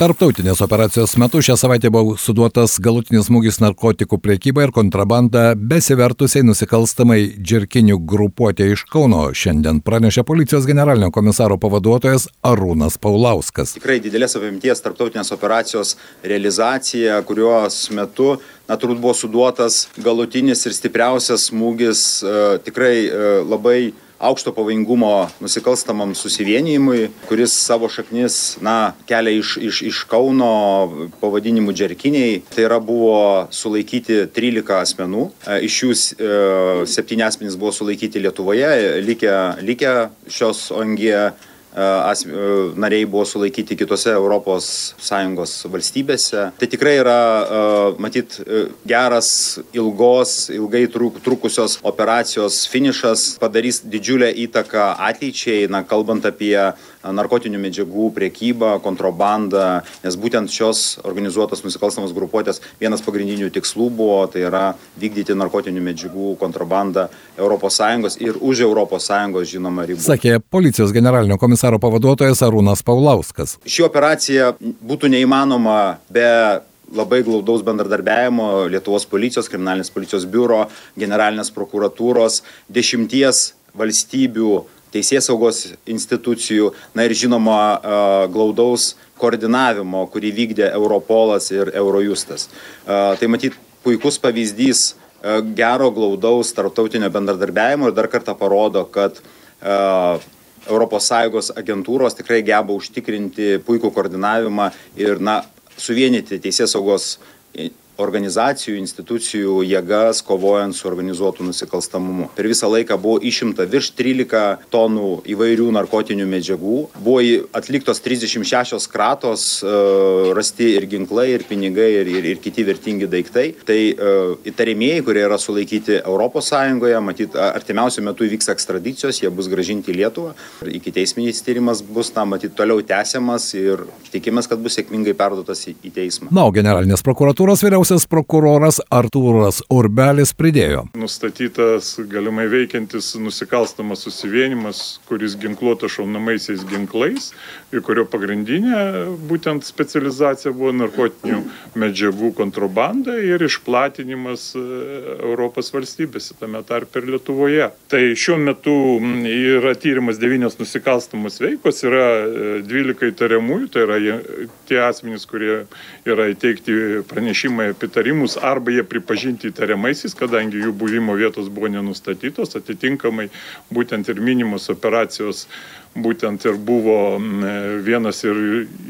Tarptautinės operacijos metu šią savaitę buvo suduotas galutinis smūgis narkotikų priekybai ir kontrabanda besivertusiai nusikalstamai džirkinių grupuotė iš Kauno. Šiandien pranešė policijos generalinio komisaro pavaduotojas Arūnas Paulauskas. Tikrai didelės apimties tarptautinės operacijos realizacija, kurios metu na, turbūt buvo suduotas galutinis ir stipriausias smūgis e, tikrai e, labai aukšto pavojingumo nusikalstamam susivienijimui, kuris savo šaknis, na, kelia iš, iš, iš Kauno pavadinimu džerkiniai. Tai yra buvo sulaikyti 13 asmenų, e, iš jų e, 7 asmenys buvo sulaikyti Lietuvoje, likę, likę šios ONG nariai buvo sulaikyti kitose ES valstybėse. Tai tikrai yra, matyt, geras, ilgos, ilgai truk, trukusios operacijos finišas, padarys didžiulę įtaką ateičiai, na, kalbant apie narkotinių medžiagų priekybą, kontrabandą, nes būtent šios organizuotos nusikalstamos grupuotės vienas pagrindinių tikslų buvo, tai yra vykdyti narkotinių medžiagų kontrabandą ES ir už ES žinoma ribų. Sakė policijos generalinio komisaro pavaduotojas Arūnas Paulauskas. Ši operacija būtų neįmanoma be labai glaudaus bendradarbiavimo Lietuvos policijos, kriminalinės policijos biuro, generalinės prokuratūros, dešimties valstybių teisės saugos institucijų, na ir žinoma glaudaus koordinavimo, kurį vykdė Europolas ir Eurojustas. Tai matyt puikus pavyzdys gero glaudaus tarptautinio bendradarbiavimo ir dar kartą parodo, kad ES agentūros tikrai geba užtikrinti puikų koordinavimą ir na, suvienyti teisės saugos organizacijų, institucijų jėgas kovojant su organizuotu nusikalstamumu. Per visą laiką buvo išimta virš 13 tonų įvairių narkotinių medžiagų, buvo atliktos 36 kratos, e, rasti ir ginklai, ir pinigai, ir, ir, ir kiti vertingi daiktai. Tai uh, įtarimieji, kurie yra sulaikyti ES, matyt, artimiausiu metu įvyks ekstradicijos, jie bus gražinti į Lietuvą. Iki teisminis tyrimas bus, na, matyt, toliau tęsiamas ir tikimės, kad bus sėkmingai perduotas į, į teismą. Na, o generalinės prokuratūros vyriausias vyriausias prokuroras Artūras Urbelis pridėjo. Nustatytas galimai veikiantis nusikalstamas susivienimas, kuris ginkluotas šaunamaisiais ginklais kurio pagrindinė būtent specializacija buvo narkotinių medžiagų kontrabanda ir išplatinimas e, Europos valstybėse, tame tarp ir Lietuvoje. Tai šiuo metu yra tyrimas devynios nusikalstamos veikos, yra 12 e, įtariamųjų, tai yra tie asmenys, kurie yra įteikti pranešimai apitarimus arba jie pripažinti įtariamaisiais, kadangi jų buvimo vietos buvo nenustatytos, atitinkamai būtent ir minimos operacijos būtent ir buvo vienas ir,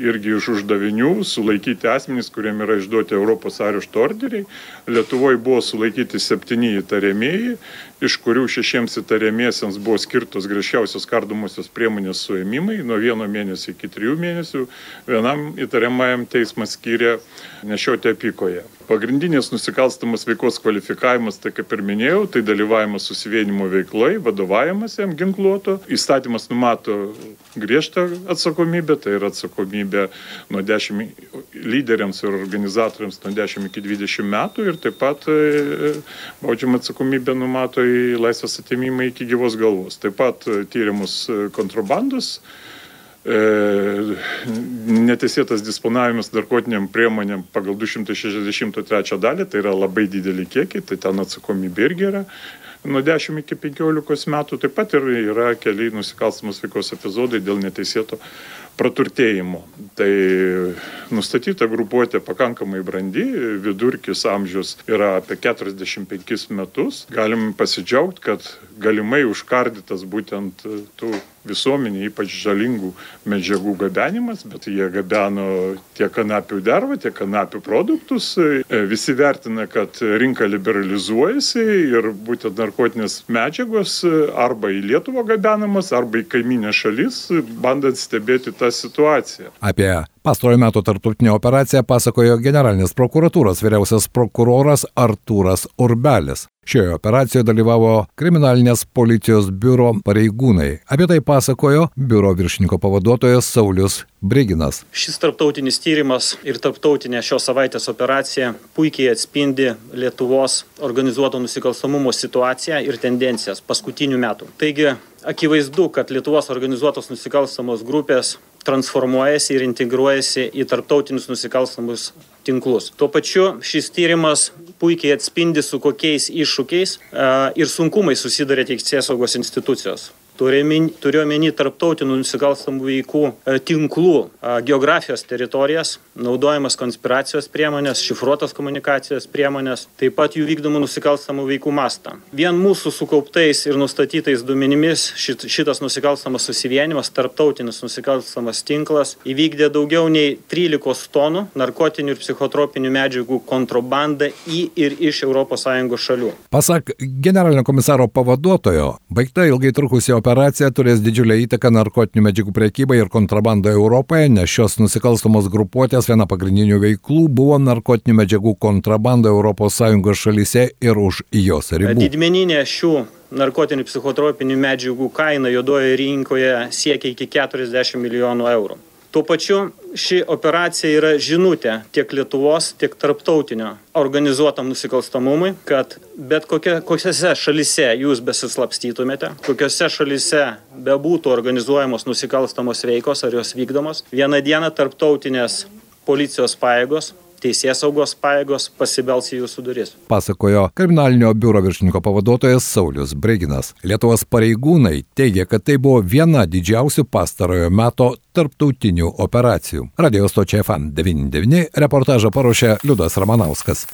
irgi iš uždavinių sulaikyti asmenys, kuriem yra išduoti Europos arešto orderiai. Lietuvoje buvo sulaikyti septyni įtariamieji, iš kurių šešiems įtariamiesiems buvo skirtos griežčiausios kardomosios priemonės suėmimai nuo vieno mėnesio iki trijų mėnesių. Vienam įtariamajam teismas skyrė nešioti apykoje. Pagrindinės nusikalstamos veikos kvalifikavimas, tai kaip ir minėjau, tai dalyvavimas susivienimo veikloje, vadovavimas jam ginkluoto. Įstatymas numato griežtą atsakomybę, tai yra atsakomybė nuo 10 lyderiams ir organizatoriams nuo 10 iki 20 metų ir taip pat e, baudžiama atsakomybė numato į laisvės atimimą iki gyvos galvos. Taip pat e, tyrimus e, kontrabandos E, neteisėtas disponavimas narkotiniam priemonėm pagal 263 dalį, tai yra labai dideli kiekiai, tai ten atsakomybė irgi yra nuo 10 iki 15 metų. Taip pat ir yra keli nusikalstamos veikos epizodai dėl neteisėto praturtėjimo. Tai nustatyta grupuotė pakankamai brandi, vidurkis amžius yra apie 45 metus. Galim pasidžiaugti, kad galimai užkardytas būtent tų visuomenė, ypač žalingų medžiagų gabenimas, bet jie gabeno tiek kanapių dervą, tiek kanapių produktus. Visi vertina, kad rinka liberalizuojasi ir būtent narkotinės medžiagos arba į Lietuvą gabenamas, arba į kaiminę šalis, bandant stebėti tą situaciją. Apie pastarojo metų tarptautinę operaciją pasakojo generalinės prokuratūros vyriausias prokuroras Artūras Urbelis. Šioje operacijoje dalyvavo kriminalinės policijos biuro pareigūnai. Apie tai pasakojo biuro viršininko pavaduotojas Saulis Briginas. Šis tarptautinis tyrimas ir tarptautinė šios savaitės operacija puikiai atspindi Lietuvos organizuoto nusikalstamumo situaciją ir tendencijas paskutinių metų. Taigi, akivaizdu, kad Lietuvos organizuotos nusikalstamos grupės transformuojasi ir integruojasi į tarptautinius nusikalstamus tinklus. Tuo pačiu šis tyrimas puikiai atspindi, su kokiais iššūkiais ir sunkumais susiduria teisės saugos institucijos turiu omeny tarptautinių nusikalstamų veikų e, tinklų geografijos teritorijas, naudojamas konspiracijos priemonės, šifruotos komunikacijos priemonės, taip pat jų vykdomų nusikalstamų veikų mastą. Vien mūsų sukauptais ir nustatytais duomenimis šit, šitas nusikalstamas susivienimas, tarptautinis nusikalstamas tinklas įvykdė daugiau nei 13 tonų narkotinių ir psichotropinių medžiagų kontrabandą į ir iš ES šalių. Pasak generalinio komisaro pavaduotojo, baigta ilgai trukusi operacija operacija turės didžiulę įtaką narkotinių medžiagų priekybai ir kontrabandai Europoje, nes šios nusikalstamos grupuotės viena pagrindinių veiklų buvo narkotinių medžiagų kontrabanda ES šalyse ir už jos ribų. Didmeninė šių narkotinių psichotropinių medžiagų kaina juodoje rinkoje siekia iki 40 milijonų eurų. Tuo pačiu ši operacija yra žinutė tiek Lietuvos, tiek tarptautinio organizuotam nusikalstamumui, kad bet kokia, kokiose šalise jūs besislapstytumėte, kokiose šalise bebūtų organizuojamos nusikalstamos veikos ar jos vykdomos, vieną dieną tarptautinės policijos pajėgos teisės saugos paėgos pasibels į jūsų duris. Pasakojo kriminalinio biuro viršininko pavaduotojas Saulis Breginas. Lietuvos pareigūnai teigia, kad tai buvo viena didžiausių pastarojo meto tarptautinių operacijų. Radio stočia FM 99 reportažą paruošė Liudas Ramanauskas.